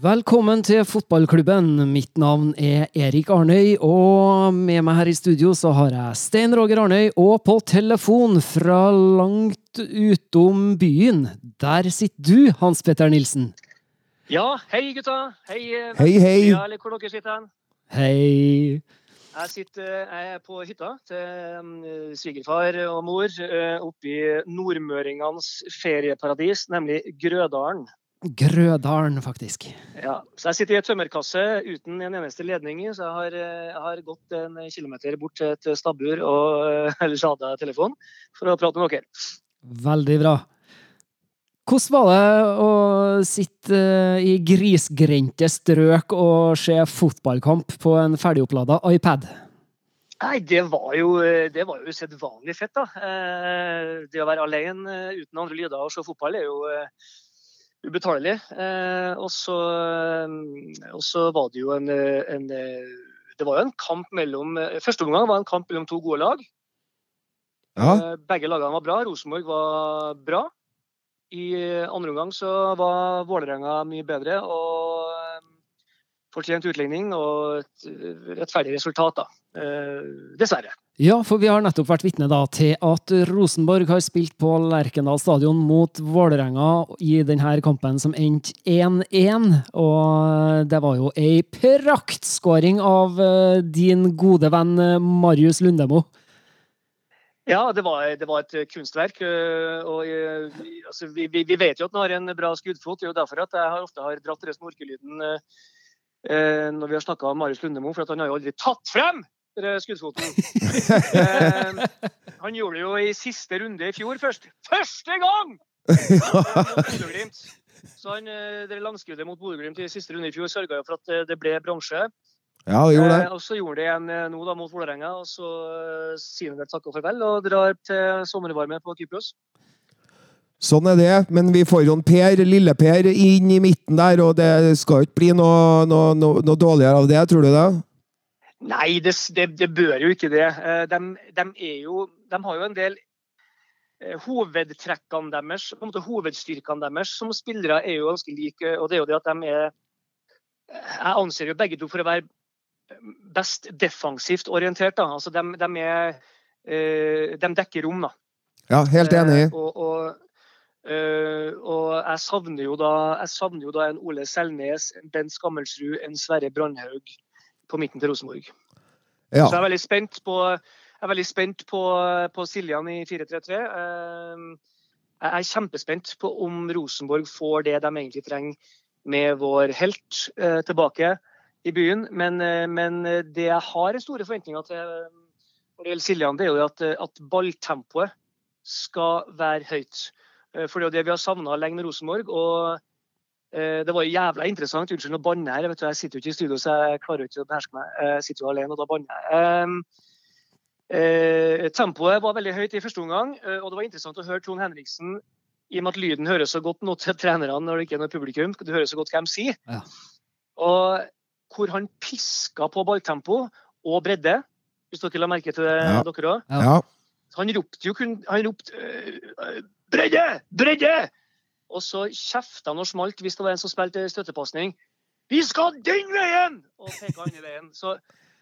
Velkommen til fotballklubben. Mitt navn er Erik Arnøy, og med meg her i studio så har jeg Stein Roger Arnøy, og på telefon fra langt utom byen, der sitter du, Hans Petter Nilsen. Ja, hei gutta. Hei, eh, Hei, hei. Ja, eller hvor dere sitter hen. Hei. Jeg, sitter, jeg er på hytta til um, svigerfar og mor oppe i nordmøringenes ferieparadis, nemlig Grødalen. Grødalen, faktisk. Ja, så jeg sitter i et tømmerkasse uten en eneste ledning i, så jeg har, eh, jeg har gått en kilometer bort til et stabbur og uh, lada telefonen for å prate med dere. Veldig bra. Hvordan var det å sitte eh, i grisgrendte strøk og se fotballkamp på en ferdigopplada iPad? Nei, det var jo, det var jo usedvanlig fett, da. Eh, Det å være alene eh, uten andre lyder og se fotball er jo eh, ubetalelig. Eh, Og så eh, og så var det jo en, eh, en Det var jo en kamp mellom Første omgang var en kamp mellom to gode lag. Ja. Begge lagene var bra. Rosenborg var bra. I andre omgang så var Vålerenga mye bedre. og Fortjent utligning og et rettferdig resultat, da. Dessverre. Ja, for vi har nettopp vært vitne til at Rosenborg har spilt på Lerkendal stadion mot Vålerenga i denne kampen som endte 1-1. Og det var jo ei praktskåring av eh, din gode venn eh, Marius Lundemo. Ja, det var, det var et kunstverk. øh, og altså, vi, vi vet jo at han har en bra skuddfot. Det er jo derfor at jeg ofte har dratt den snorkelyden øh, når vi har snakka om Marius Lundemo, for han har jo aldri tatt frem skuddfoten. Eh, han gjorde det jo i siste runde i fjor først. Første gang! Så han, øh, det langskuddet mot Bodø-Glimt i siste runde i fjor sørga jo for at øh, det ble bronse. Ja, det gjorde Eh, og så gjorde det igjen eh, nå da mot Vålerenga, og så eh, sier han vel takk og farvel og drar til sommervarme på Kypros. Sånn er det. Men vi får jo en Per, lille-Per inn i midten der, og det skal jo ikke bli noe, noe, noe, noe dårligere av det, tror du det? Nei, det, det, det bør jo ikke det. Eh, De, de, er jo, de har jo en del eh, Hovedtrekkene deres, på en måte hovedstyrkene deres som spillere er jo ganske like. og det er jo det at de er Jeg anser jo begge to for å være best defensivt orientert. da, altså De, de, er, eh, de dekker rom, da. Ja, helt enig. Eh, og, og, eh, og jeg savner jo da jeg savner jo da en Ole Selnes, en Bent Skammelsrud, en Sverre Brandhaug på midten til Rosenborg. Ja. Så jeg er veldig spent på, jeg er veldig spent på, på Siljan i 4-3-3. Eh, Jeg er kjempespent på om Rosenborg får det de egentlig trenger med vår helt eh, tilbake i byen. Men, eh, men det jeg har store forventninger til eh, når det gjelder Siljan, det er jo at, at balltempoet skal være høyt. For det er jo det vi har savna lenge med Rosenborg. og det var jævla interessant. Unnskyld, nå banner jeg. Vet du, jeg sitter jo ikke i studio, så jeg klarer ikke å beherske meg. Jeg sitter jo alene, og da banner jeg. Um, eh, tempoet var veldig høyt i første omgang, eh, og det var interessant å høre Trond Henriksen i og med at lyden høres så godt nå til trenerne når det ikke er noe publikum. Du hører så godt hva de sier. Ja. Og hvor han piska på balltempo og bredde, hvis dere la merke til det, Ja. dere òg. Ja. Han ropte jo kun Han ropte øh, 'Bredde! Bredde!' Og så kjefta han og smalt hvis det var en som spilte støttepasning. 'Vi skal den veien!' Og peka andre veien. Så,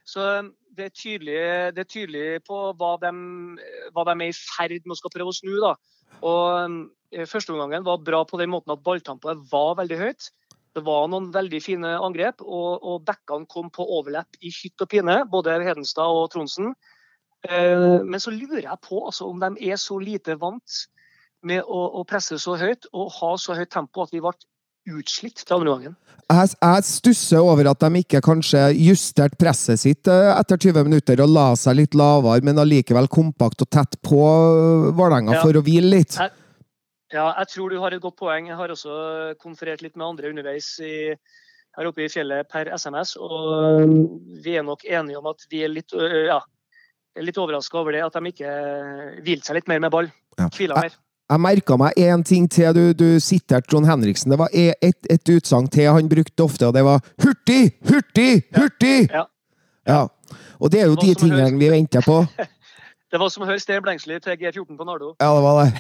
så um, det, er tydelig, det er tydelig på hva de, hva de er i ferd med å skal prøve å snu. da. Og um, Førsteomgangen var bra på den måten at balltempoet var veldig høyt. Det var noen veldig fine angrep, og, og backene kom på overlapp i hytt og pine. Både Hedenstad og Tronsen. Eh, Men så lurer jeg på altså, om de er så lite vant med å, å presse så høyt og ha så høyt tempo at vi ble utslitt til andre gangen. Jeg, jeg stusser over at de ikke kanskje justerte presset sitt eh, etter 20 minutter og la seg litt lavere, men allikevel kompakt og tett på eh, Vålerenga Ja. for å hvile litt. Jeg- Ja, jeg tror du har et godt poeng. Jeg har også konferert litt med andre underveis i, her oppe i fjellet per SMS, og um, vi er nok enige om at vi er litt, ja, litt overraska over det, at de ikke hvilte seg litt mer med ball. Ja. Hvila mer. Jeg merka meg én ting til du, du siterte Trond Henriksen. Det var e- et, et utsagn til han brukte ofte, og det var 'hurtig, hurtig, hurtig'! Ja. Ja. Og det er jo Det de tingene høres... vi venter på. Det var som å høre Sten Blengsli til G14 på Nardo. Ja, det var det.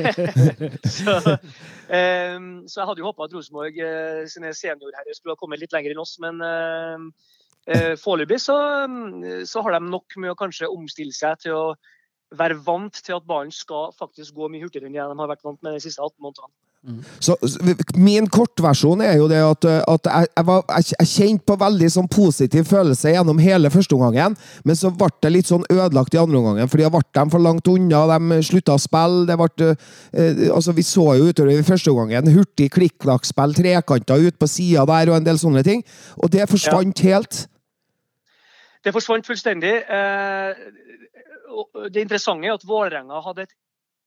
så, um, så, jeg hadde jo håpa at Rosenborg uh, sine seniorherrer skulle ha kommet litt lenger enn oss, men uh, uh foreløpig så, så, har de nok med å kanskje omstille seg til å være vant til at ballen skal faktisk gå mye hurtigere enn de har vært vant med de siste 18 månedene. Mm. Så, min kortversjon er jo det at, at jeg, jeg, var, jeg, jeg, kjente på veldig sånn positiv følelse gjennom hele førsteomgangen, men så ble det litt sånn ødelagt i andre omgangen, fordi ble de for langt unna, de slutta å spille. det ble, eh, altså Vi så jo utover i første omgangen hurtig klikk-klakk-spill, trekanter ut på sida der og en del sånne ting, og det forsvant ja. helt. Det forsvant fullstendig. Eh, det interessante er at Vålerenga hadde et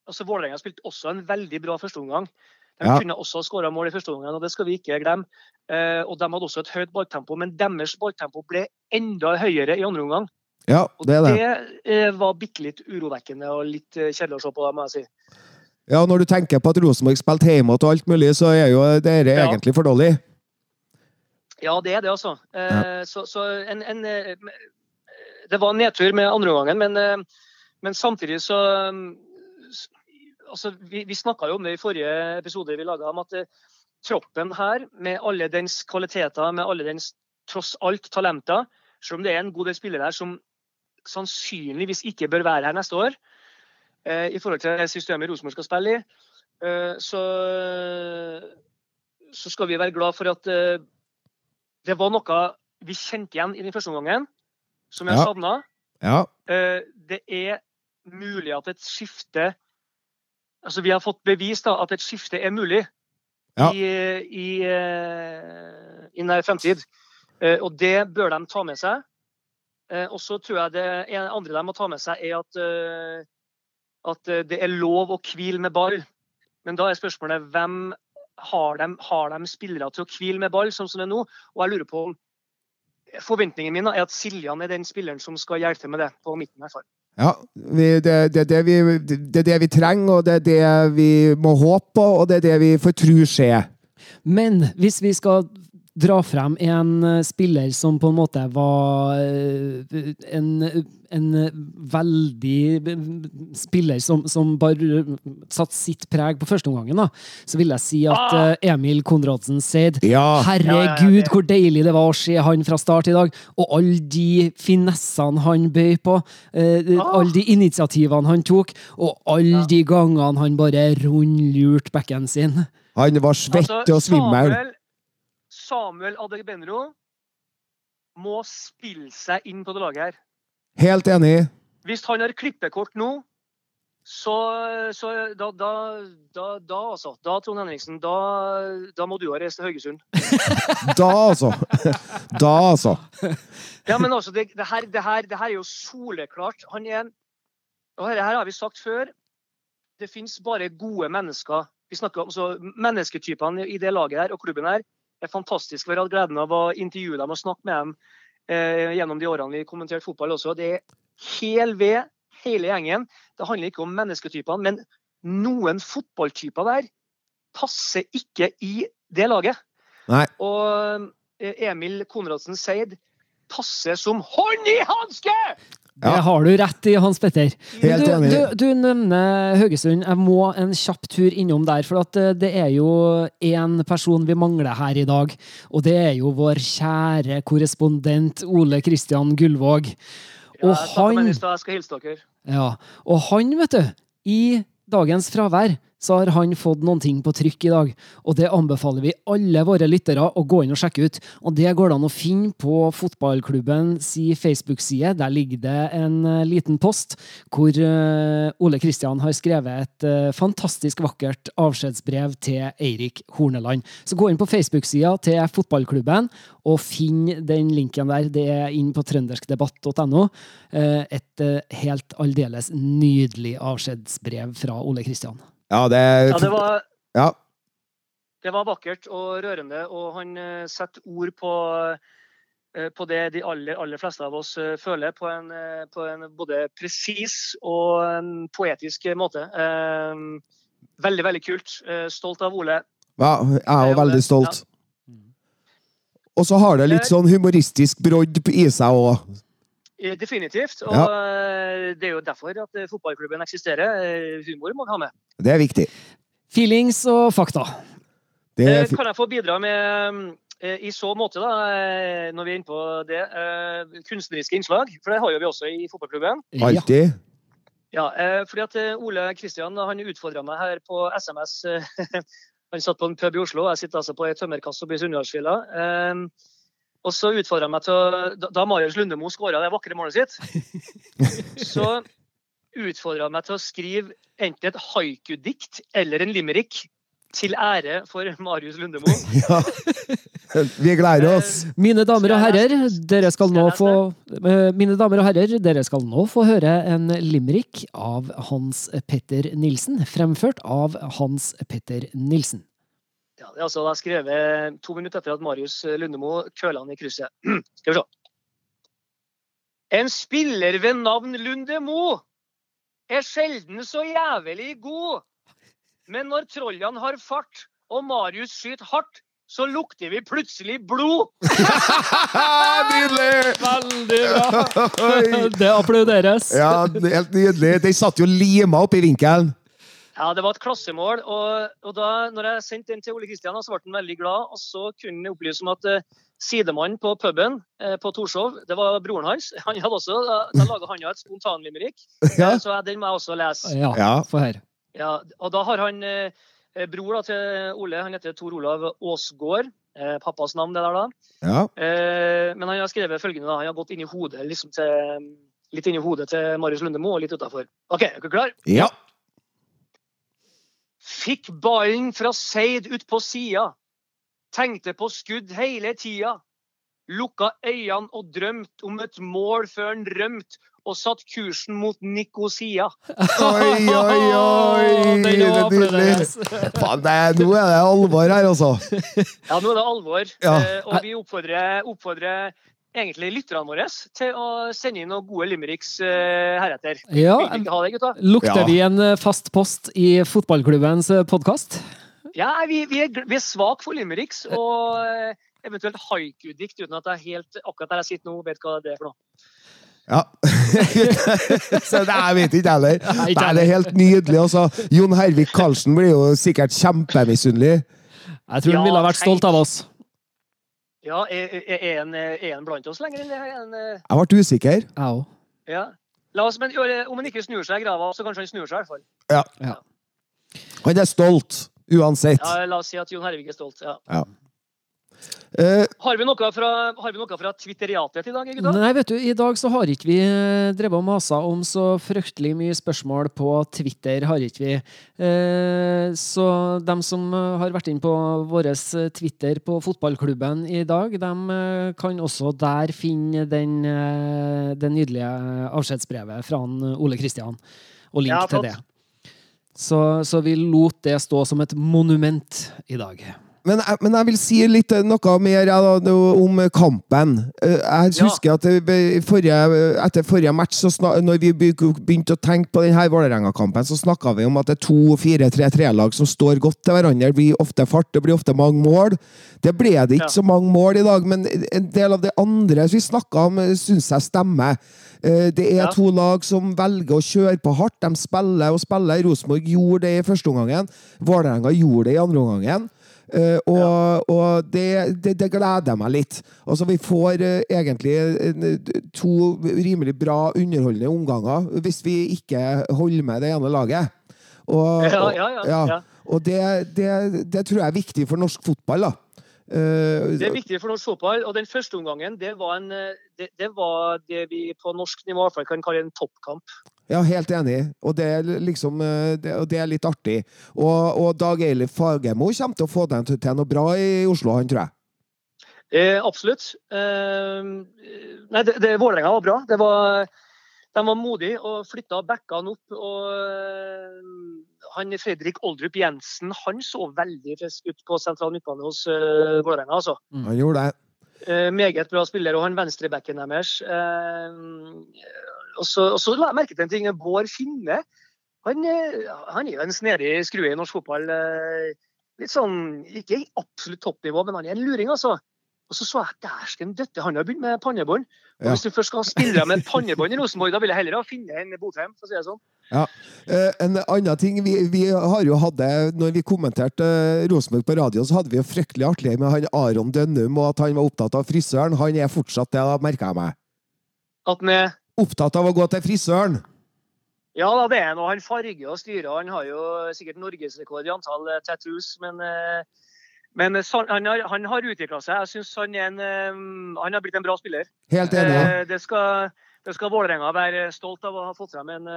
altså Vålerenga spilte også en veldig bra førsteomgang. De ja. kunne også ha skåra mål i første omgang, og det skal vi ikke glemme. Eh, og De hadde også et høyt balltempo, men deres balltempo ble enda høyere i andre omgang. Ja, det er det. Og det eh, var bitte litt urovekkende og litt eh, kjedelig å se på, da, må jeg si. Ja, når du tenker på at Rosenborg spilte hjemme og alt mulig, så er jo dere ja. egentlig for dårlig. Ja, det er det, altså. Ja. Så, så en, en, Det var en nedtur med andreomgangen, men, men samtidig så altså, Vi, vi snakka jo om det i forrige episode vi laga, om at uh, troppen her, med alle dens kvaliteter, med alle dens tross alt talenter, selv om det er en god del spillere her som sannsynligvis ikke bør være her neste år, uh, i forhold til systemet Rosenborg skal spille i, uh, så, så, skal vi være glad for at det var noe vi kjente igjen i den første omgangen, som jeg ja. savna. Ja. det er mulig at et skifte altså Vi har fått bevis da, at et skifte er mulig ja. i, i, eh, i, nær fremtid. Eh, og det bør de ta med seg. Eh, og så tror jeg det andre de må ta med seg, er at, at det er lov å hvile med ball. Men da er spørsmålet hvem har de, har de spillere til å hvile med ball, sånn som det er nå? Og jeg lurer på om Forventningen min er at Siljan er den spilleren som skal hjelpe til med det, på midten. her. Ja, vi, det, det, det, vi, det, er det vi trenger, og det er det vi må håpe på, og det er det vi får tro skjer. Men hvis vi skal dra frem en eh, spiller som på en måte var eh, en, en veldig spiller som, som bare satte sitt preg på førsteomgangen, så vil jeg si at ah! Eh, Emil Konradsen Seid ja. Herregud, hvor deilig det var å se han fra start i dag! Og alle de finessene han bøy på, ah! alle de initiativene han tok, og alle de gangene han bare rundlurte bekken sin. Han var svett altså, og svimmel. Samuel Adegbenro må spille seg inn på det laget her. Helt enig. Hvis han har klippekort nå, så, så da, da, da, da, altså. Da, Trond Henriksen, da, da må du ha reist til Haugesund. da, altså. Da, altså. ja, men altså, det, det, her, det, her, det her, er jo soleklart. Han er Og dette her har vi sagt før. Det fins bare gode mennesker. Vi snakker om så Mennesketypene i det laget her og klubben her er fantastisk. Vi har hatt gleden av å intervjue dem og snakke med dem eh, gjennom de årene vi kommenterte fotball også. Det er hel ved, hele gjengen. Det handler ikke om mennesketypene, men noen fotballtyper der passer ikke i det laget. Nei. Og eh, Emil Konradsen Seid passer som hånd i hanske! Det har du rett i, Hans Petter. Helt du, enig. Du, du, nevner Haugesund. Jeg må en kjapp tur innom der. For eh, det er jo én person vi mangler her i dag. Og det er jo vår kjære korrespondent Ole Kristian Gullvåg. Og ja, han, jeg skal hilse dere. Ja, og han, vet du, i dagens fravær så har han fått noen ting på trykk i dag. Og det anbefaler vi alle våre lyttere å gå inn og sjekke ut. Og det går det an å finne på fotballklubben si Facebook-side. Der ligger det en uh, liten post hvor uh, Ole Kristian har skrevet et uh, fantastisk vakkert avskjedsbrev til Eirik Horneland. Så gå inn på Facebook-sida til fotballklubben og finn den linken der. Det er inn på trønderskdebatt.no. Et helt aldeles nydelig avskjedsbrev fra Ole Kristian. Ja, det, ja, det var ja. Det var vakkert og rørende, og han uh, setter ord på, uh, på det de aller, aller fleste av oss uh, føler, på en, på en både presis og en poetisk måte. veldig, veldig kult. stolt av Ole. Ja, jeg er òg veldig stolt. Og så har det litt sånn humoristisk brodd i seg òg. Eh, Definitivt. Og Ja. eh, det er jo derfor at eh, fotballklubben eksisterer. Humor må vi ha med. Det er viktig. Feelings og fakta. Det er Kan jeg få bidra med i så måte, da, når vi er inne på det, kunstneriske innslag? For det har jo vi også i fotballklubben. Ja. alltid. Ja, eh, fordi at Ole Kristian han utfordra meg her på SMS. Han satt på en pub i Oslo, jeg sitter altså på ei tømmerkasse oppe i Sunndalsfjella. Eh, og så utfordra han meg til å Da, Marius Lundemo skåra det vakre målet sitt, så utfordra han meg til å skrive enten et haiku-dikt eller en limerick til ære for Marius Lundemo. Ja. Vi gleder oss. Mine damer og herrer, dere skal Skal nå få eh, Mine damer og herrer, dere skal nå få høre en limerick av Hans Petter Nilsen, fremført av Hans Petter Nilsen. Er altså da skrevet to minutter etter at Marius Lundemo køla han i krysset. Skal vi se. En spiller ved navn Lundemo er sjelden så jævlig god. Men når trollene har fart og Marius skyter hardt, så lukter vi plutselig blod. Nydelig! Veldig bra! Det applauderes. Ja, helt nydelig. De satt jo lima opp i vinkelen. Ja, Det var et klassemål. og, og da når jeg sendte den til Ole Kristian, så ble han veldig glad. Og så kunne han opplyse om at uh, sidemannen på puben uh, på Torshov, det var broren hans. Han hadde også, Da, da laga han jo et spontanlimerick, Ja. så den må jeg også lese. Ja, Ja. få høre. Ja, og da har han eh, bror da, til Ole, han heter Tor Olav Aasgaard. Eh, pappas navn, det der da. Ja. Eh, men han har skrevet følgende. da, Han har gått inn i hodet liksom til, litt inn i hodet til Marius Lundemo og litt utafor. OK, er dere klar? ja. Fikk ballen fra Seid ut på sida. Tenkte på skudd hele tida. Lukka øynene og drømte om et mål før han rømte, og satt kursen mot Nikosia. Oi, oi, oi! Den Det er nydelig. Faen, det er, nå er det alvor her, altså. Ja, nå er det alvor. Ja. Eh, og vi oppfordrer, oppfordrer egentlig lytterne våre til å sende inn noen gode limericks eh, heretter. Ja, det. Lukter Ja. vi en eh, fast post i fotballklubbens podkast? Ja, vi, vi, er, vi er svak for limericks og eh, eventuelt haiku-dikt, uten at jeg helt akkurat der jeg sitter nå, vet hva det er for noe. Ja. Så det jeg vet ikke heller. Nei, Nei, det er helt nydelig. Også. Jon Hervik Karlsen blir jo sikkert kjempemisunnelig. Jeg tror Ja, han ville ha vært stolt av oss. Ja, er, er, en, er en blant oss lenger? Eller er en, eh, Jeg ble usikker. Jeg òg. ja. La oss, men Om han ikke snur seg i grava, så kanskje han snur seg i hvert fall. Han er stolt, uansett. Ja, la oss si at Jon Hervik er stolt. Ja. Eh, Har vi noe fra, har vi noe fra Twitteriatet i dag, gutta? Nei, vet du, i dag så har ikke vi eh, drevet og masa om så fryktelig mye spørsmål på Twitter, har ikke vi. Uh, så dem som har vært inn på vår Twitter på fotballklubben i dag, dem eh, kan også der finne den, det nydelige avskjedsbrevet fra han, Ole Kristian, og link Ja, til det. Så, så vi lot det stå som et monument i dag. Men, men jeg vil si litt eh, noe mer ja, da, om kampen. Jeg Jeg Ja. husker at forrige, etter forrige match, så snak, når vi begynte å tenke på denne Vålerenga-kampen, så snakka vi om at det er to 4-3-3-lag som står godt til hverandre. Det blir ofte fart, det blir ofte mange mål. Det ble det ikke Ja. så mange mål i dag, men en del av det andre vi snakka om, syns jeg stemmer. Eh, Det er Ja. to lag som velger å kjøre på hardt. De spiller og spiller. Rosenborg gjorde det i første omgang. Vålerenga gjorde det i andre omgangen. Eh, og og det, det, det gleder meg litt. Altså, vi får uh, egentlig eh, to rimelig bra underholdende omganger hvis vi ikke holder med det ene laget. Og, Ja, ja, ja, ja. og det, det, det tror jeg er viktig for norsk fotball. da. Det er viktig for norsk fotball. og Den første omgangen det var, en, det, det var det vi på norsk nivå i hvert fall kan kalle en toppkamp. Ja, helt enig. Og det er liksom eh, det, og det er litt artig. Og, og Dag Eilif Fagermo kommer til å få den til, noe bra i Oslo, han tror jeg. Eh, absolutt. Eh, nei, det, det, Vålerenga var bra. Det var, de var modige og flytta bekkene opp. og eh, han Fredrik Oldrup Jensen han så veldig frisk ut på sentral midtbane hos uh, Vålerenga. Altså. Han gjorde det. Eh, meget bra spiller. Og han venstrebacken deres eh, og, så, og så la jeg merke til en ting. Bård Finne han, eh, han er jo en snedig skrue i norsk fotball. eh, litt sånn, Ikke i absolutt toppnivå, men han er en luring, altså. Og så så jeg dæsken, døtte, han har begynt med pannebånd. Og Ja. Hvis du først skal spille med med pannebånd i Rosenborg, da vil jeg heller ha finne en Botheim, for å si det sånn. Ja. Eh, en annen ting, vi, vi har jo hatt det Når vi kommenterte Rosenborg på radio, så hadde vi jo fryktelig artig med han Aron Dønnum, og at han var opptatt av frisøren. Han er fortsatt det, merker jeg meg. At han er Opptatt av å gå til frisøren. Ja da, det er han. Han farger og styrer. Han har jo sikkert norgesrekord i antall eh, tattoos. Men, eh, men han har, han har utvikla seg. Jeg syns han, en, eh, han har blitt en bra spiller. Helt enig. Ja. Det skal, det skal Vålerenga være stolt av å ha fått frem en,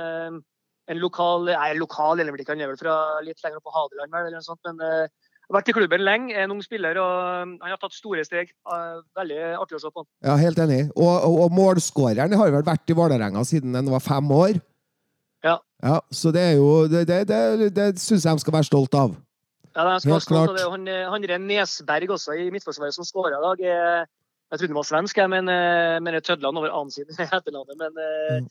en lokal Nei, lokal eller ikke, han er vel fra litt lenger opp på Hadeland, vel, eller noe sånt. Men vært i klubben lenge, er en ung spiller, og eh, han har tatt store steg. Eh, Veldig artig å se på. Ja, helt enig. Og, og, og målskåreren har vel vært i Vålerenga siden han var fem år. Ja. Ja, Så det er jo Det, det, det, det syns jeg de skal være stolt av. Ja, de skal være stolt av det. Han, eh, han er Nesberg også i Midtforsvaret som skåra i dag. Jeg trodde han var svensk, jeg, men, eh, men jeg tødla han over annen side i etternavnet. Men, eh, Mm.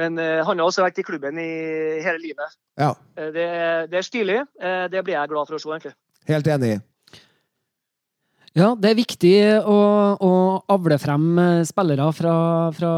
men han har også vært i klubben i hele livet. Ja, Det, det er stilig. Det blir jeg glad for å se, egentlig. Helt enig. Ja, det er viktig å, å avle frem eh, spillere fra, fra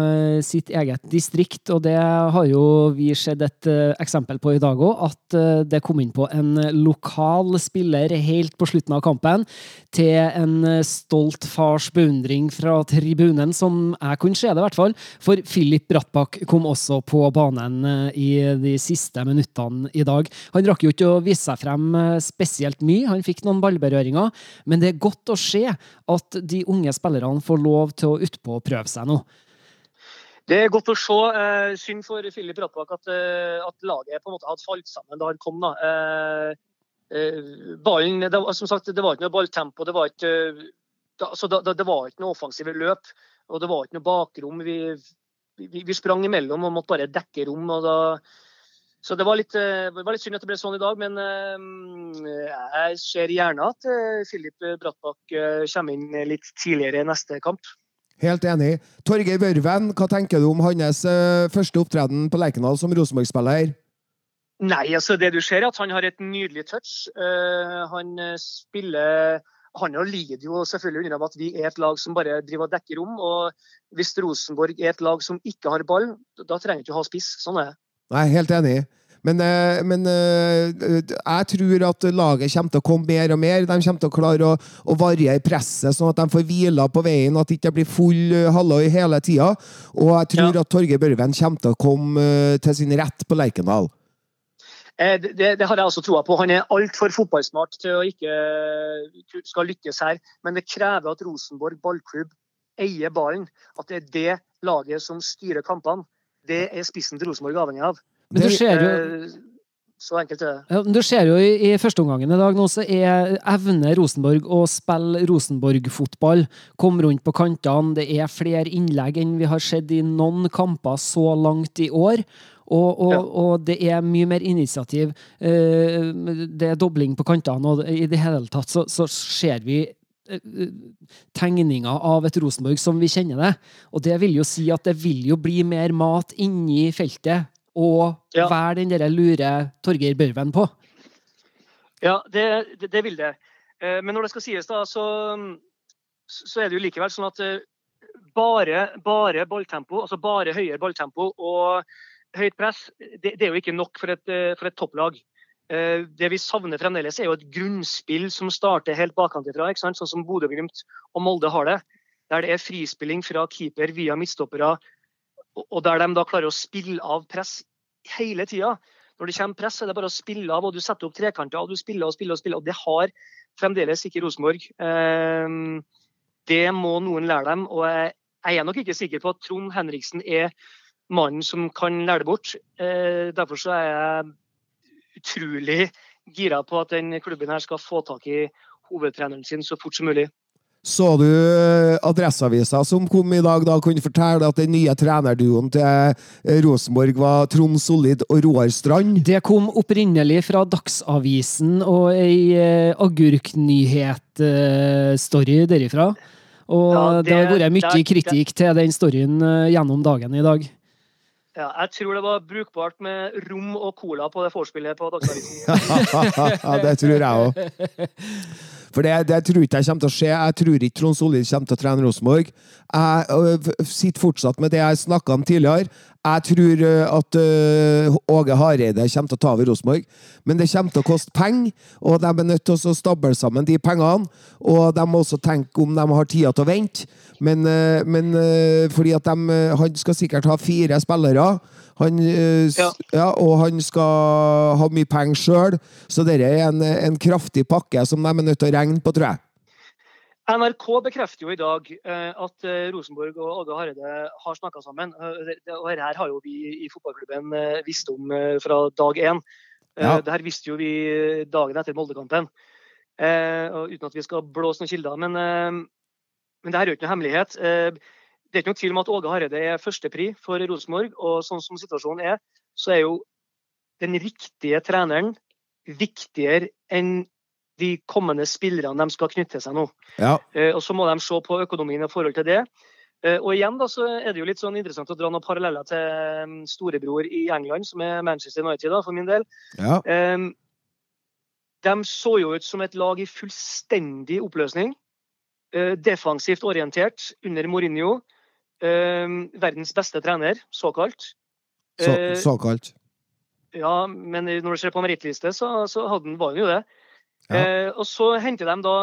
eh, sitt eget distrikt, og det har jo vi sett et eh, eksempel på i dag òg, at det kom inn på en lokal spiller helt på slutten av kampen, til en stolt fars beundring fra tribunen, som jeg kunne se det i hvert fall, for Filip Brattbakk kom også på banen i de siste minuttene i dag. Han rakk jo ikke å vise seg frem spesielt mye, han fikk noen ballberøringer, men det er godt å se at de unge spillerne får lov til å utpå og prøve seg nå. Det er godt å se. Eh, synd for Filip Brattbakk at, eh, at laget på en måte hadde falt sammen da han kom. da. Eh, eh, ballen, det, som sagt, det var ikke noe balltempo. Det var ikke, altså, da, da- det var ikke noe offensive løp. Og det var ikke noe bakrom. Vi, vi, vi sprang imellom og måtte bare dekke rom. og da så det var, litt, eh, det var litt synd at det ble sånn i dag, men eh, jeg ser gjerne at Filip Brattbakk eh, kommer inn litt tidligere i neste kamp. Helt enig. Torgeir Børven, hva tenker du om hans første opptreden på Lerkendal som Rosenborg-spiller? Nei, altså det du ser er at han har et nydelig touch. Han spiller Han lider jo selvfølgelig under at vi er et lag som bare driver og dekker rom. og Hvis Rosenborg er et lag som ikke har ball, da trenger du ikke å ha spiss. Sånn er det. Nei, helt enig. Men, eh, men eh, jeg tror at laget kommer til å komme mer og mer. De kommer til å klare å, å variere presset, sånn at de får hvila på veien, at det ikke blir full eh, halloi hele tida. Og jeg tror Ja. at Torgeir Børven kommer til å komme til sin rett på Lerkendal. Det, det, det har jeg også troa på. Han er altfor fotballsmart til å ikke skal lykkes her. Men det krever at Rosenborg ballklubb eier ballen. At det er det laget som styrer kampene. Det er spissen til Rosenborg avhengig av. Men du ser jo Eh, Så enkelt er det. Ja, Du ser jo i, i førsteomgangen i dag nå, så er evner Rosenborg å spille Rosenborg-fotball. Komme rundt på kantene. Det er flere innlegg enn vi har sett i noen kamper så langt i år. Og, og, Ja. og det er mye mer initiativ. Eh, Det er dobling på kantene, og i det hele tatt så, så ser vi tegninger av et Rosenborg som vi kjenner det. Og det vil jo si at det vil jo bli mer mat inni feltet. Og Ja. være den derre lure Torgeir Børven på. Ja, det, det, det vil det. Eh, Men når det skal sies, da, så, så er det jo likevel sånn at eh, bare, bare balltempo, altså bare høyere balltempo og høyt press, det, det er jo ikke nok for et, eh, for et topplag. Eh, Det vi savner fremdeles, er jo et grunnspill som starter helt bakantifra, sånn som Bodø-Glimt og Molde har det. Der det er frispilling fra keeper via midtstoppere, og- der de da klarer å spille av press hele tida. Når det kommer press, er det bare å spille av, og du setter opp trekanter, og du spiller og spiller og spiller. Og det har fremdeles ikke Rosenborg. Eh, Det må noen lære dem, og jeg er nok ikke sikker på at Trond Henriksen er mannen som kan lære det bort. Eh, Derfor så er jeg utrolig gira på at den klubben her skal få tak i hovedtreneren sin så fort som mulig. Så du eh, Adresseavisa som kom i dag, da kunne fortelle at den nye trenerduoen til eh, Rosenborg var Trond Solid og Roar Strand? Det kom opprinnelig fra Dagsavisen og ei eh, agurknyhet-story derifra. Og Ja, det, har vært mye det- kritikk til den storyen eh, gjennom dagen i dag. Ja, jeg tror det var brukbart med rom og cola på det vorspielet på Dagsavisen. Ja, det tror jeg òg. For det, det tror ikke jeg kommer til å skje. Jeg tror ikke Trond Solli kommer til å trene Rosenborg. Jeg øh, sitter fortsatt med det jeg snakka om tidligere. Jeg tror øh, at øh, Åge Hareide kommer til å ta over Rosenborg. Men det kommer til å koste penger, og de er nødt til å stable sammen de pengene. Og de må også tenke om de har tida til å vente. Men, øh, men fordi at de, han skal sikkert ha fire spillere. Han, Ja. ja, og han skal ha mye penger sjøl, så dette er en, en kraftig pakke som de er nødt til å regne på, tror jeg. NRK bekrefter jo i dag eh, at eh, Rosenborg og Åge Hareide har snakka sammen. Eh, og her har jo vi i fotballklubben visst om fra dag én. Ja. Det her visste jo vi dagen etter Moldekampen. Uten at vi skal blåse noen kilder. Men, men det her er jo ikke noe hemmelighet. Det er ikke noen tvil om at Åge Hareide er førstepri for Rosenborg. Og sånn som situasjonen er, så er jo den riktige treneren viktigere enn de kommende spillerne de skal knytte seg nå. Ja. Eh, Og så må de se på økonomien i forhold til det. Eh, Og igjen da, så er det jo litt sånn interessant å dra noen paralleller til mm, storebror i England, som er Manchester United, da, for min del. Ja. Eh, De så jo ut som et lag i fullstendig oppløsning. Defensivt orientert under Mourinho. Verdens beste trener, såkalt. Så, såkalt. ja, men når du ser på merittliste, så, så hadde han, var han jo det. Eh, og så henter de da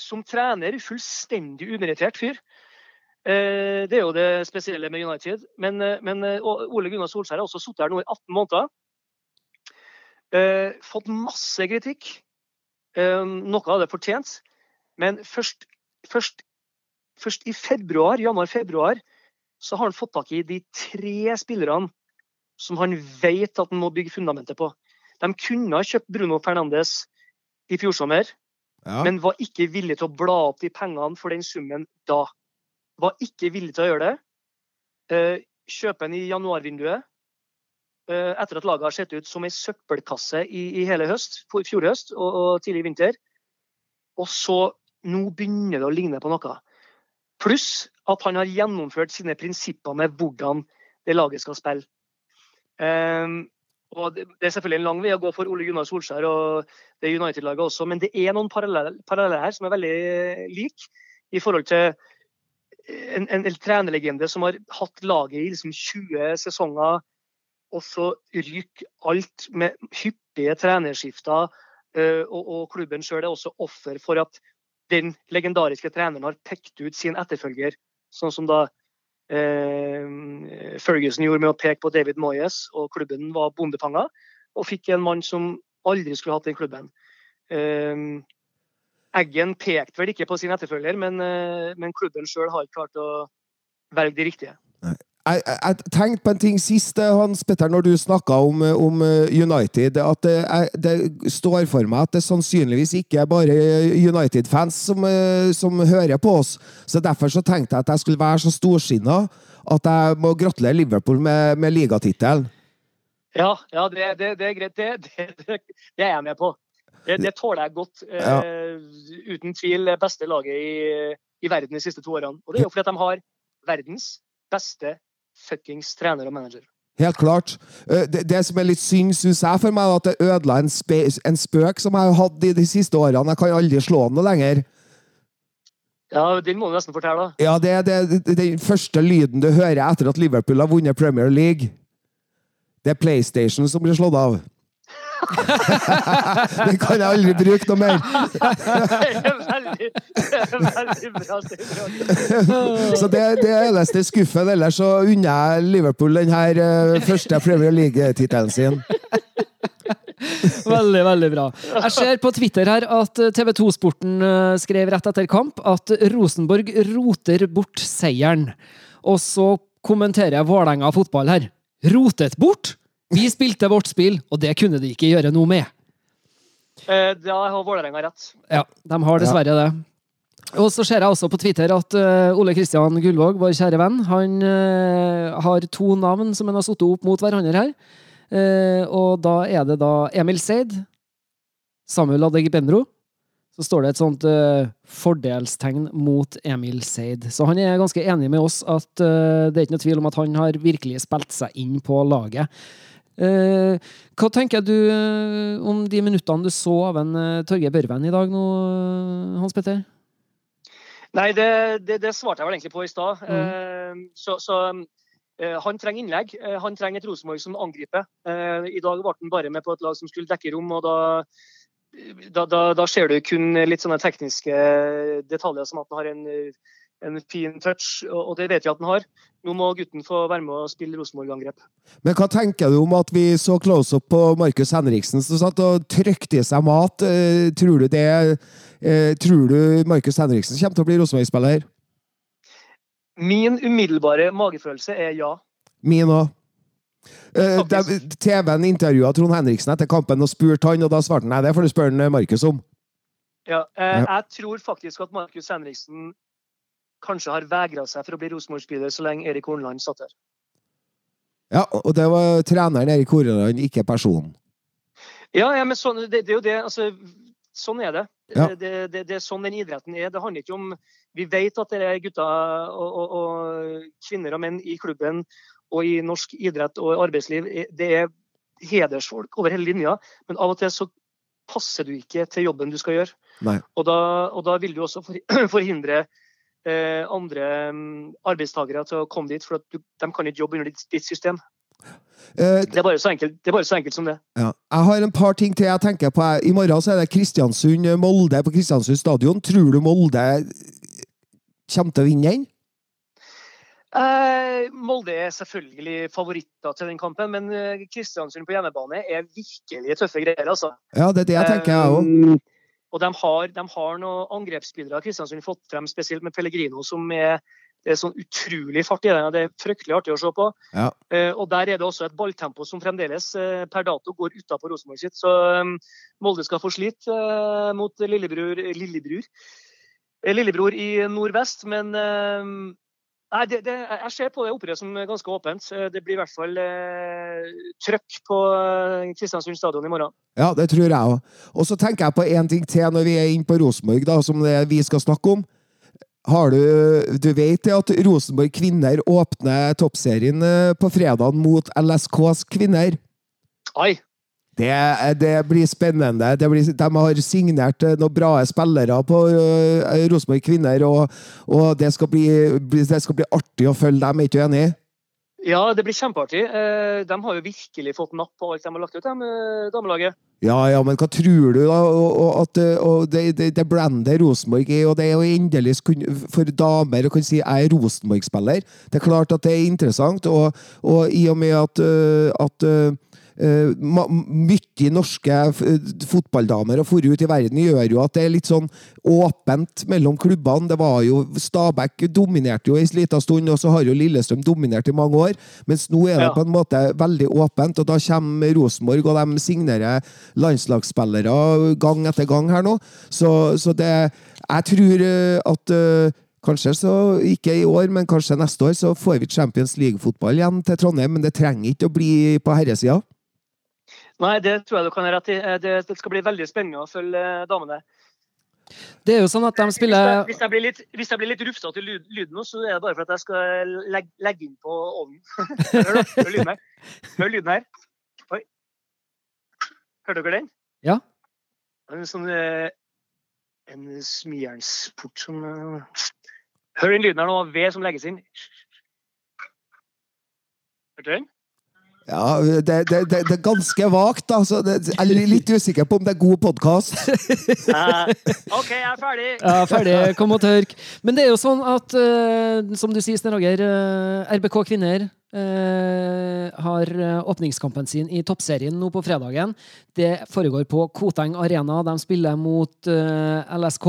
som trener fullstendig umerittert fyr. Eh, det er jo det spesielle med United. Men, eh, men eh, Ole Gunnar Solskjær har også sittet her nå i 18 måneder. Eh, fått masse kritikk. Eh, noe det fortjent. Men først, først, først i februar, januar-februar så har han fått tak i de tre spillerne som han vet at han må bygge fundamentet på. De kunne ha kjøpt Bruno Fernandes i fjor sommer, Ja. men var ikke villig til å bla opp de pengene for den summen da. Var ikke villig til å gjøre det. Eh, Kjøpe den i januarvinduet eh, etter at laget har sett ut som ei søppelkasse i, i hele høst, fjor høst og, og tidlig vinter. Og så nå begynner det å ligne på noe. Pluss at han har gjennomført sine prinsipper med hvordan det laget skal spille. Ehm, og det er selvfølgelig en lang vei å gå for Ole Gunnar Solskjær og det United-laget også, men det er noen paralleller, paralleller her som er veldig like i forhold til en, en, en trenerlegende som har hatt laget i liksom 20 sesonger, og så ryker alt med hyppige trenerskifter. eh, og, og klubben sjøl er også offer for at den legendariske treneren har pekt ut sin etterfølger, sånn som da eh, Ferguson gjorde med å peke på David Moyes, og klubben var bondefanga. og fikk en mann som aldri skulle hatt den klubben. Eh, Eggen pekte vel ikke på sin etterfølger, men, eh, men klubben sjøl har klart å velge de riktige. Jeg, jeg, tenkte på en ting sist, eh, Hans Petter, når du snakka om, eh, om eh, United. At det, jeg, det står for meg at det sannsynligvis ikke er bare United-fans som, som hører på oss. Så Derfor så tenkte jeg at jeg skulle være så storsinna at jeg må gratulere Liverpool med, med ligatittelen. Ja, ja det, det, det er greit. Det, det, er jeg med på. Det, tåler jeg godt. Eh, uten tvil beste laget i, i verden de siste to årene. Og det er jo fordi at de har verdens beste fuckings trener og manager. Helt klart. Eh, Det, det som er litt synd, syns jeg, for meg, er at det ødela en, en spøk som jeg har hatt i de siste årene. Jeg kan aldri slå den noe lenger. Ja, Den må du nesten fortelle, da. Ja, det er den første lyden du hører etter at Liverpool har vunnet Premier League. Det er PlayStation som blir slått av. Den kan jeg aldri bruke noe mer. veldig, veldig bra. Så det, det er eneste skuffen. Ellers så unner jeg Liverpool den her eh, første Premier League-tittelen sin. Veldig, veldig bra. Jeg ser på Twitter her at TV 2-sporten eh, skrev rett etter kamp at Rosenborg roter bort seieren. Og så kommenterer jeg Vålerenga fotball her. Rotet bort? Vi spilte vårt spill, og det kunne de ikke gjøre noe med. Eh, Da har Vålerenga rett. Ja, de har dessverre det. Og så ser jeg også på Twitter at uh, Ole Kristian Gullvåg, vår kjære venn, han uh, har to navn som han har satt opp mot hverandre her. Uh, og da er det da Emil Seid, Samuel Adegbenro. Så står det et sånt fordelstegn mot Emil Seid. Så han er ganske enig med oss at det er ikke noe tvil om at han har virkelig spilt seg inn på laget. Eh, Hva tenker du eh, om de minuttene du så av en uh, Torgeir Børven i dag nå, eh, Hans Petter? Nei, det, det, det, svarte jeg vel egentlig på i stad. Mm. Så, så han trenger innlegg. han trenger et Rosenborg som angriper. I dag ble han bare med på et lag som skulle dekke rom, og da, da, da, da ser du kun litt sånne tekniske detaljer som at han har en en fin touch, og det vet vi at han har. Nå må gutten få være med og spille Rosenborg-angrep. Men hva tenker du om at vi så close-up på Markus Henriksen som satt og trykte i seg mat? Eh, tror du det eh, Tror du Markus Henriksen kommer til å bli Rosenborg-spiller? Min umiddelbare magefølelse er ja. Min òg. Eh, TV-en intervjua Trond Henriksen etter kampen og spurte han, og da svarte han nei, det får du spørre Markus om. Ja, jeg tror faktisk at Markus Henriksen kanskje har vegra seg for å bli Rosenborg-spiller så lenge Erik Horneland satt her. Ja, og det var treneren Erik Horneland, ikke personen. Ja, ja men sånn, det, det, er jo det. Altså, sånn er det. Ja. Det, det. det, er sånn den idretten er. Det handler ikke om Vi vet at det er gutter og, og, og, kvinner og menn i klubben og i norsk idrett og arbeidsliv. Det er hedersfolk over hele linja, men av og til så passer du ikke til jobben du skal gjøre. Og da, og da, vil du også forhindre andre um, arbeidstakere til å komme dit, for du, de kan ikke jobbe under ditt, ditt system. Uh, det, er bare så enkelt, det er bare så enkelt som det. Ja. Jeg har en par ting til jeg tenker på. I morgen så er det Kristiansund-Molde på Kristiansund stadion. Tror du Molde kommer til å vinne den? Eh, Molde er selvfølgelig favoritter til den kampen, men eh, Kristiansund på hjemmebane er virkelig tøffe greier. altså. Ja, det er det jeg tenker, jeg òg. Og de har, de har noen angrepsspillere Kristiansund fått frem, spesielt med Pellegrino, som er, er sånn utrolig fart i det. Det er fryktelig artig å se på. Ja. Eh, og der er det også et balltempo som fremdeles eh, per dato går utafor Rosenborg sitt. Så um, Molde skal få slite eh, mot lillebror, lillebror, lillebror i nordvest, men Nei, det, det, Jeg ser på det opprøret som ganske åpent. Det blir i hvert fall eh, trøkk på eh, Kristiansund stadion i morgen. Ja, det tror jeg òg. Og så tenker jeg på én ting til når vi er inne på Rosenborg, da, som vi skal snakke om. Har du, du vet at Rosenborg kvinner åpner toppserien eh, på fredag mot LSKs kvinner? Ai, det, det, blir spennende. Det blir, de har signert eh, noen bra spillere på uh, Rosenborg kvinner, og, og det, skal bli, det, skal bli, artig å følge dem. Er ikke du enig? Ja, det blir kjempeartig. Eh, de har jo virkelig fått napp på alt de har lagt ut, de damelaget. Ja, ja, men hva tror du, da? Og, at, og det, det, det brandet Rosenborg er, og det er jo endelig for damer å kunne si jeg er Rosenborg-spiller. Det er klart at det er interessant, og, og i og med at, at Uh, mye norske fotballdamer og for ut i verden gjør jo at det er litt sånn åpent mellom klubbene. Det var jo Stabæk dominerte jo en liten stund, og så har jo Lillestrøm dominert i mange år. Mens nå er det ja. på en måte veldig åpent, og da kommer Rosenborg, og de signerer landslagsspillere gang etter gang her nå. Så, så det Jeg tror eh, at uh, Kanskje så ikke i år, men kanskje neste år så får vi Champions League-fotball igjen til Trondheim. Men det trenger ikke å bli på herresida. Nei, det tror jeg du kan ha rett i. Eh, det, det, skal bli veldig spennende å følge eh, damene. Det er jo sånn at de spiller Hvis jeg, blir litt, hvis jeg blir litt rufsete i lyden nå, så er det bare for at jeg skal legge, legge inn på ovnen. Hør, hør, lyden her. Hør lyden her. Oi. Hørte dere den? Ja. En sånn eh, En smijernsport som Hør den lyden her nå, ved som legges inn. Hørte du den? Ja, det, det, det, det, er ganske vagt. Altså. jeg er litt usikker på om det er god podkast. Uh, OK, jeg er ferdig. Ja, ferdig. Kom og tørk. Men det er jo sånn at, uh, som du sier, Sten Roger, uh, RBK kvinner har åpningskampen sin i toppserien nå på fredagen. Det foregår på Koteng Arena. De spiller mot LSK.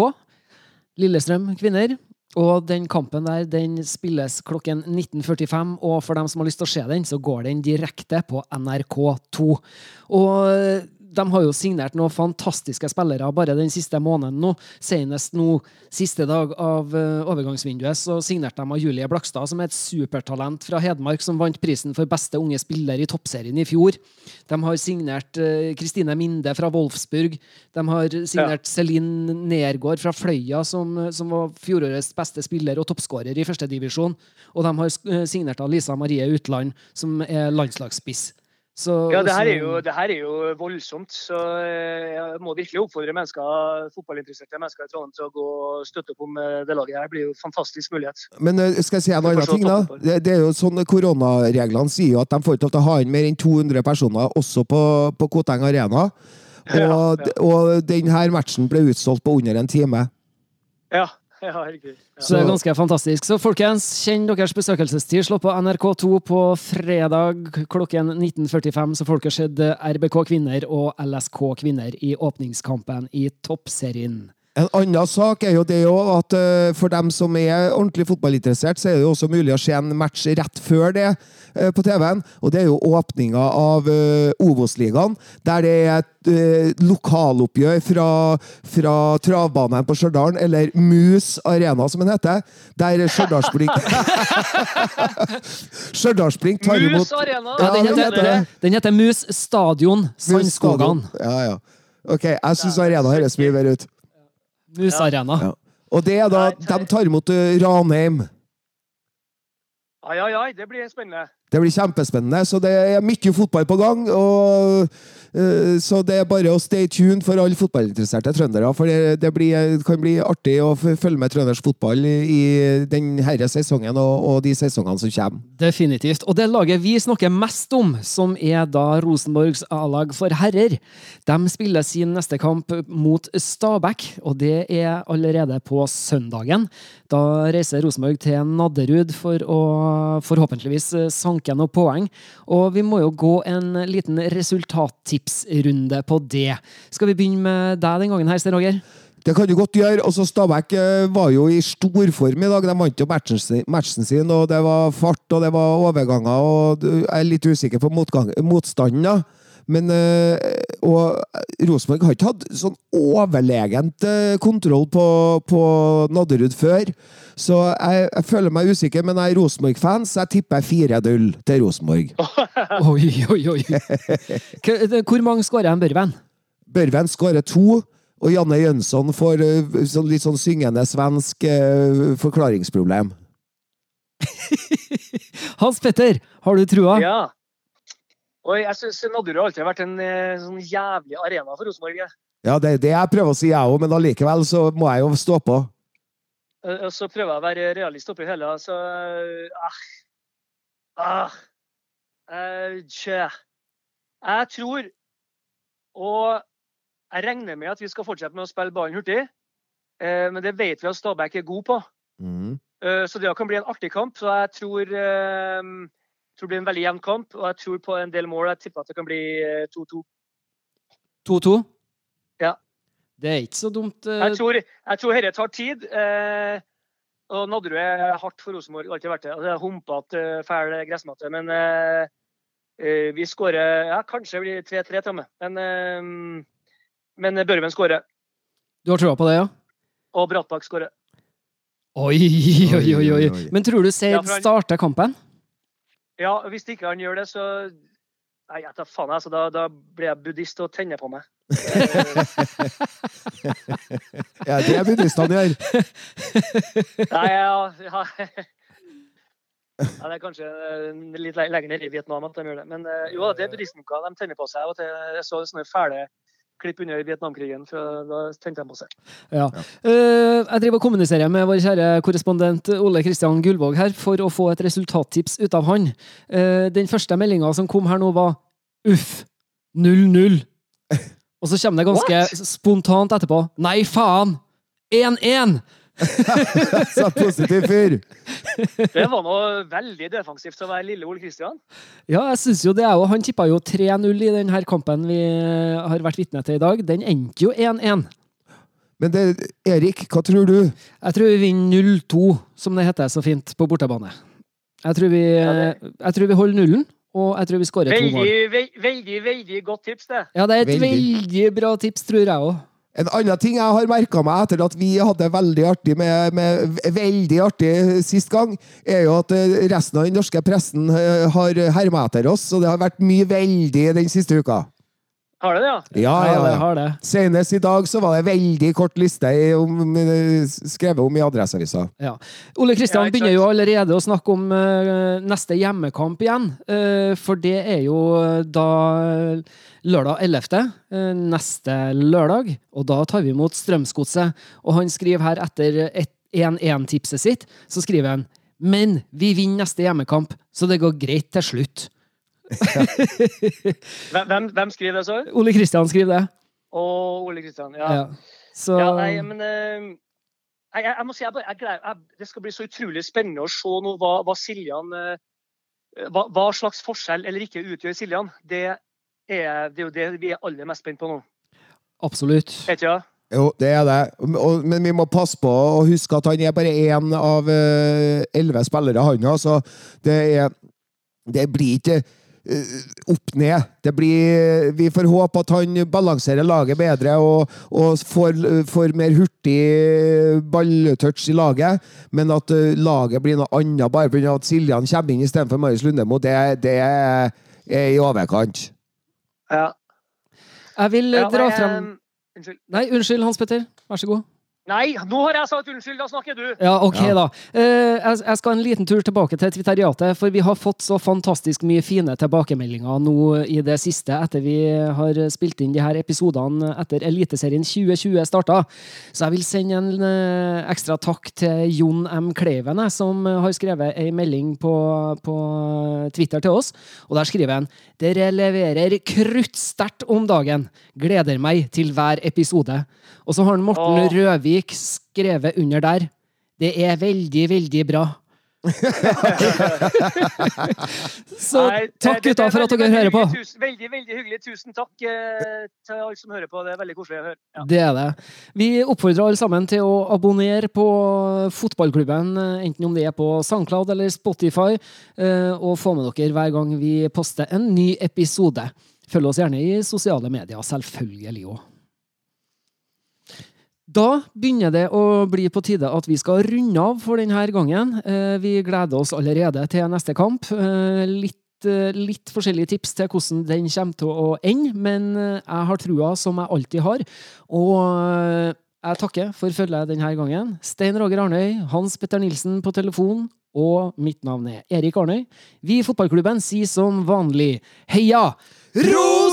Lillestrøm kvinner. Og den kampen der den spilles klokken 19.45, og for dem som har lyst til å se den, så går den direkte på NRK2. Og de har jo signert noen fantastiske spillere bare den siste måneden nå. Senest nå, siste dag av uh, overgangsvinduet, så signerte de av Julie Blakstad, som er et supertalent fra Hedmark, som vant prisen for beste unge spiller i toppserien i fjor. De har signert Kristine uh, Minde fra Wolfsburg. De har signert ja. Celine Nergård fra Fløya, som, som var fjorårets beste spiller og toppskårer i førstedivisjon. Og de har signert av Lisa Marie Utland, som er landslagsspiss. Så, Ja, det her, er jo, det her er jo voldsomt. Så eh, jeg må virkelig oppfordre mennesker, fotballinteresserte mennesker i Trondheim til å gå og støtte opp om eh, det laget. her. Det blir jo en fantastisk mulighet. Men eh, skal jeg si en annen ting, da? Det, det er jo sånn Koronareglene sier jo at de får ikke lov til å ha inn mer enn 200 personer også på, på Koteng Arena. Og, Ja, ja. og denne matchen ble utsolgt på under en time. Ja, ja. Så det er ganske fantastisk. Så folkens, kjenn deres besøkelsestid. Slå på NRK2 på fredag klokken 19.45, så folk har sett RBK kvinner og LSK kvinner i åpningskampen i toppserien. En annen sak er jo det òg at eh, for dem som er ordentlig fotballinteressert, så er det jo også mulig å se en match rett før det eh, på TV-en. Og det er jo åpninga av uh, Obos-ligaen, der det er et eh, lokaloppgjør fra, fra travbanen på Stjørdal, eller Mus Arena, som den heter. Der Stjørdalsblink Stjørdalsblink tar imot Mus Arena! Ja, den, heter heter, den heter Mus Stadion Sandskogan. Ja, ja. Ok, jeg syns Arena høres mye bedre ut. Mus Arena. Ja. Og det er da. De tar imot Ranheim. Ai, ai, ai, det blir spennende. Det blir kjempespennende. Så det er mye fotball på gang. Og, uh, så det er bare å stay tuned for alle fotballinteresserte trøndere. For det, det, blir, det kan bli artig å følge med trøndersk fotball i, denne sesongen og, og de sesongene som kommer. Definitivt. Og det laget vi snakker mest om, som er da Rosenborgs A-lag for herrer, de spiller sin neste kamp mot Stabæk, og det er allerede på søndagen. Da reiser Rosenborg til Nadderud for å forhåpentligvis eh, sanke noen poeng. Og vi må jo gå en liten resultattipsrunde på det. Skal vi begynne med deg den gangen her, Sten Roger? Det kan du godt gjøre. Også Stabæk eh, var jo i storform i dag. De vant jo matchen sin, og det var fart og det var overganger. og Jeg er litt usikker på motgang, motstanden, da. Men eh, Og Rosenborg har ikke hatt sånn overlegent eh, kontroll på, på Nadderud før. Så jeg, jeg føler meg usikker, men jeg er Rosenborg-fan, så jeg tipper 4-0 til Rosenborg. Oi, oi, oi. Hvor mange skårer en Børven? Børven skårer to, og Janne Jønsson får eh, sånn litt sånn syngende svensk eh, forklaringsproblem. Hans Petter, har du trua? Ja. Og jeg syns Nadderud har alltid vært en eh, sånn jævlig arena for Rosenborg. Ja, det er det jeg prøver å si, jeg òg, men allikevel så må jeg jo stå på. Eh, Og så prøver jeg å være realist oppi hele, så eh, ah, ah, eh. Jeg tror, og jeg regner med at vi skal fortsette med å spille ballen hurtig, eh, men det vet vi at Stabæk er god på. Mm. Eh, Så det kan bli en artig kamp. Så jeg tror, eh, tror det blir en veldig jevn kamp, og jeg tror på en del mål. Jeg tipper at det kan bli eh, 2-2. 2-2? Ja. Det er ikke så dumt. Uh... Jeg tror, jeg tror dette tar tid. Eh, og Nadderud er hardt for Rosenborg, alltid vært det. Og Det er humpete, eh, fæl gressmatte. Men eh, vi skårer Ja, kanskje det blir 3-3 til og med. Men, eh, men Børven skårer. Du har trua på det, ja? Og Brattbakk skårer. Oi, oi, oi, oi. Men tror du Seid ja, han- starter kampen? Ja, hvis ikke han gjør det, så Nei, jeg tar faen, altså. Da, da blir jeg buddhist og tenner på meg. Ja, det er buddhistene gjør. Nei, ja, ja. ja Det er kanskje eh, litt lenger nede i Vietnam at de gjør det. Men eh, jo, det er buddhistmunker. De tenner på seg. Og jeg så sånne fæle klipp under Vietnamkrigen, for da tente de på seg. Ja. Eh, jeg driver og kommuniserer med vår kjære korrespondent Ole Kristian Gullvåg her for å få et resultattips ut av han. Eh, den første meldinga som kom her nå, var uff, 0-0. Og så kommer det ganske spontant etterpå. Nei, faen! 1-1! Så positiv fyr. Det var noe veldig defensivt å være lille Ole Kristian. Ja, jeg synes jo det er jo Han tippa jo 3-0 i denne kampen vi har vært vitne til i dag. Den endte jo 1-1. Men det, Erik, hva tror du? Jeg tror vi vinner 0-2, som det heter så fint på bortebane. Jeg tror vi, jeg tror vi holder nullen, og jeg tror vi skårer to mål. Veldig, veldig, veldig godt tips, det. Ja, det er et Veldig. veldig bra tips, tror jeg òg. En annen ting jeg har merka meg etter at vi hadde veldig artig med, med veldig artig sist gang, er jo at eh, resten av den norske pressen eh, har herma etter oss, og det har vært mye veldig den siste uka. Har det det, ja? Ja, ja, ja. har det. Senest i dag så var det veldig kort liste om, eh, skrevet om i Adresseavisa. Ja. Ole Kristian Ja, begynner jo allerede å snakke om uh, neste hjemmekamp igjen. Uh, for det er jo da lørdag 11. uh, neste lørdag. Og da tar vi imot Strømsgodset. Og han skriver her etter 1-1-tipset sitt, så skriver han Men vi vinner neste hjemmekamp, så det går greit til slutt. Hvem, hvem, skriver det, så? Ole Kristian skriver det. Å, Ole Kristian. Ja. Ja. Så ja nei, men uh... jeg, jeg, jeg må si, jeg, bare- jeg, gleder- jeg, Det skal bli så utrolig spennende å se nå hva, hva Siljan eh, hva, hva slags forskjell eller ikke utgjør Siljan. Det er, det er jo det vi er aller mest spent på nå. absolutt. Vet du, ja? Jo, det er det. Men vi må passe på å huske at han er bare én av eh, elleve spillere, han òg. Så det er Det blir ikke opp ned. Det blir Vi får håpe at han balanserer laget bedre og, og får, får mer hurtig balltouch i laget. Men at eh, laget blir noe annet bare pga. at Siljan kommer inn istedenfor Marius Lundemo, det, det er, er i overkant. ja. Jeg vil ja dra fram eh, Unnskyld. Nei, unnskyld, Hans Petter. Vær så god. Nei, nå har jeg sagt unnskyld! Da snakker du! Ja, ok Ja. da. Eh, jeg, skal en liten tur tilbake til Twitteriatet, for vi har fått så fantastisk mye fine tilbakemeldinger nå i det siste, etter vi har spilt inn de her episodene etter Eliteserien 2020 starta. Så jeg vil sende en eh, ekstra takk til Jon M. Kleiven, som har skrevet ei melding på, på Twitter til oss. Og der skriver han dere leverer kruttsterkt om dagen. Gleder meg til hver episode. Og så har Morten Åh. Røvik skrevet under der. Det er veldig, veldig bra. så Nei, takk, gutta, for at veldig, dere hører veldig på. Tusen, veldig, veldig hyggelig. Tusen takk eh, til alle som hører på. Det er veldig koselig å høre. Ja. Det er det. Vi oppfordrer alle sammen til å abonnere på fotballklubben, eh, enten om det er på SoundCloud eller Spotify, eh, og få med dere hver gang vi poster en ny episode. Følg oss gjerne i sosiale medier, selvfølgelig òg. Da begynner det å bli på tide at vi skal runde av for denne gangen. Eh, Vi gleder oss allerede til neste kamp. Eh, Litt, eh, litt forskjellige tips til hvordan den kommer til å ende, men jeg har trua som jeg alltid har. Og jeg takker for følget denne gangen. Stein Roger Arnøy, Hans Petter Nilsen på telefon, og mitt navn er Erik Arnøy. Vi i fotballklubben sier som vanlig heia Rosenborg!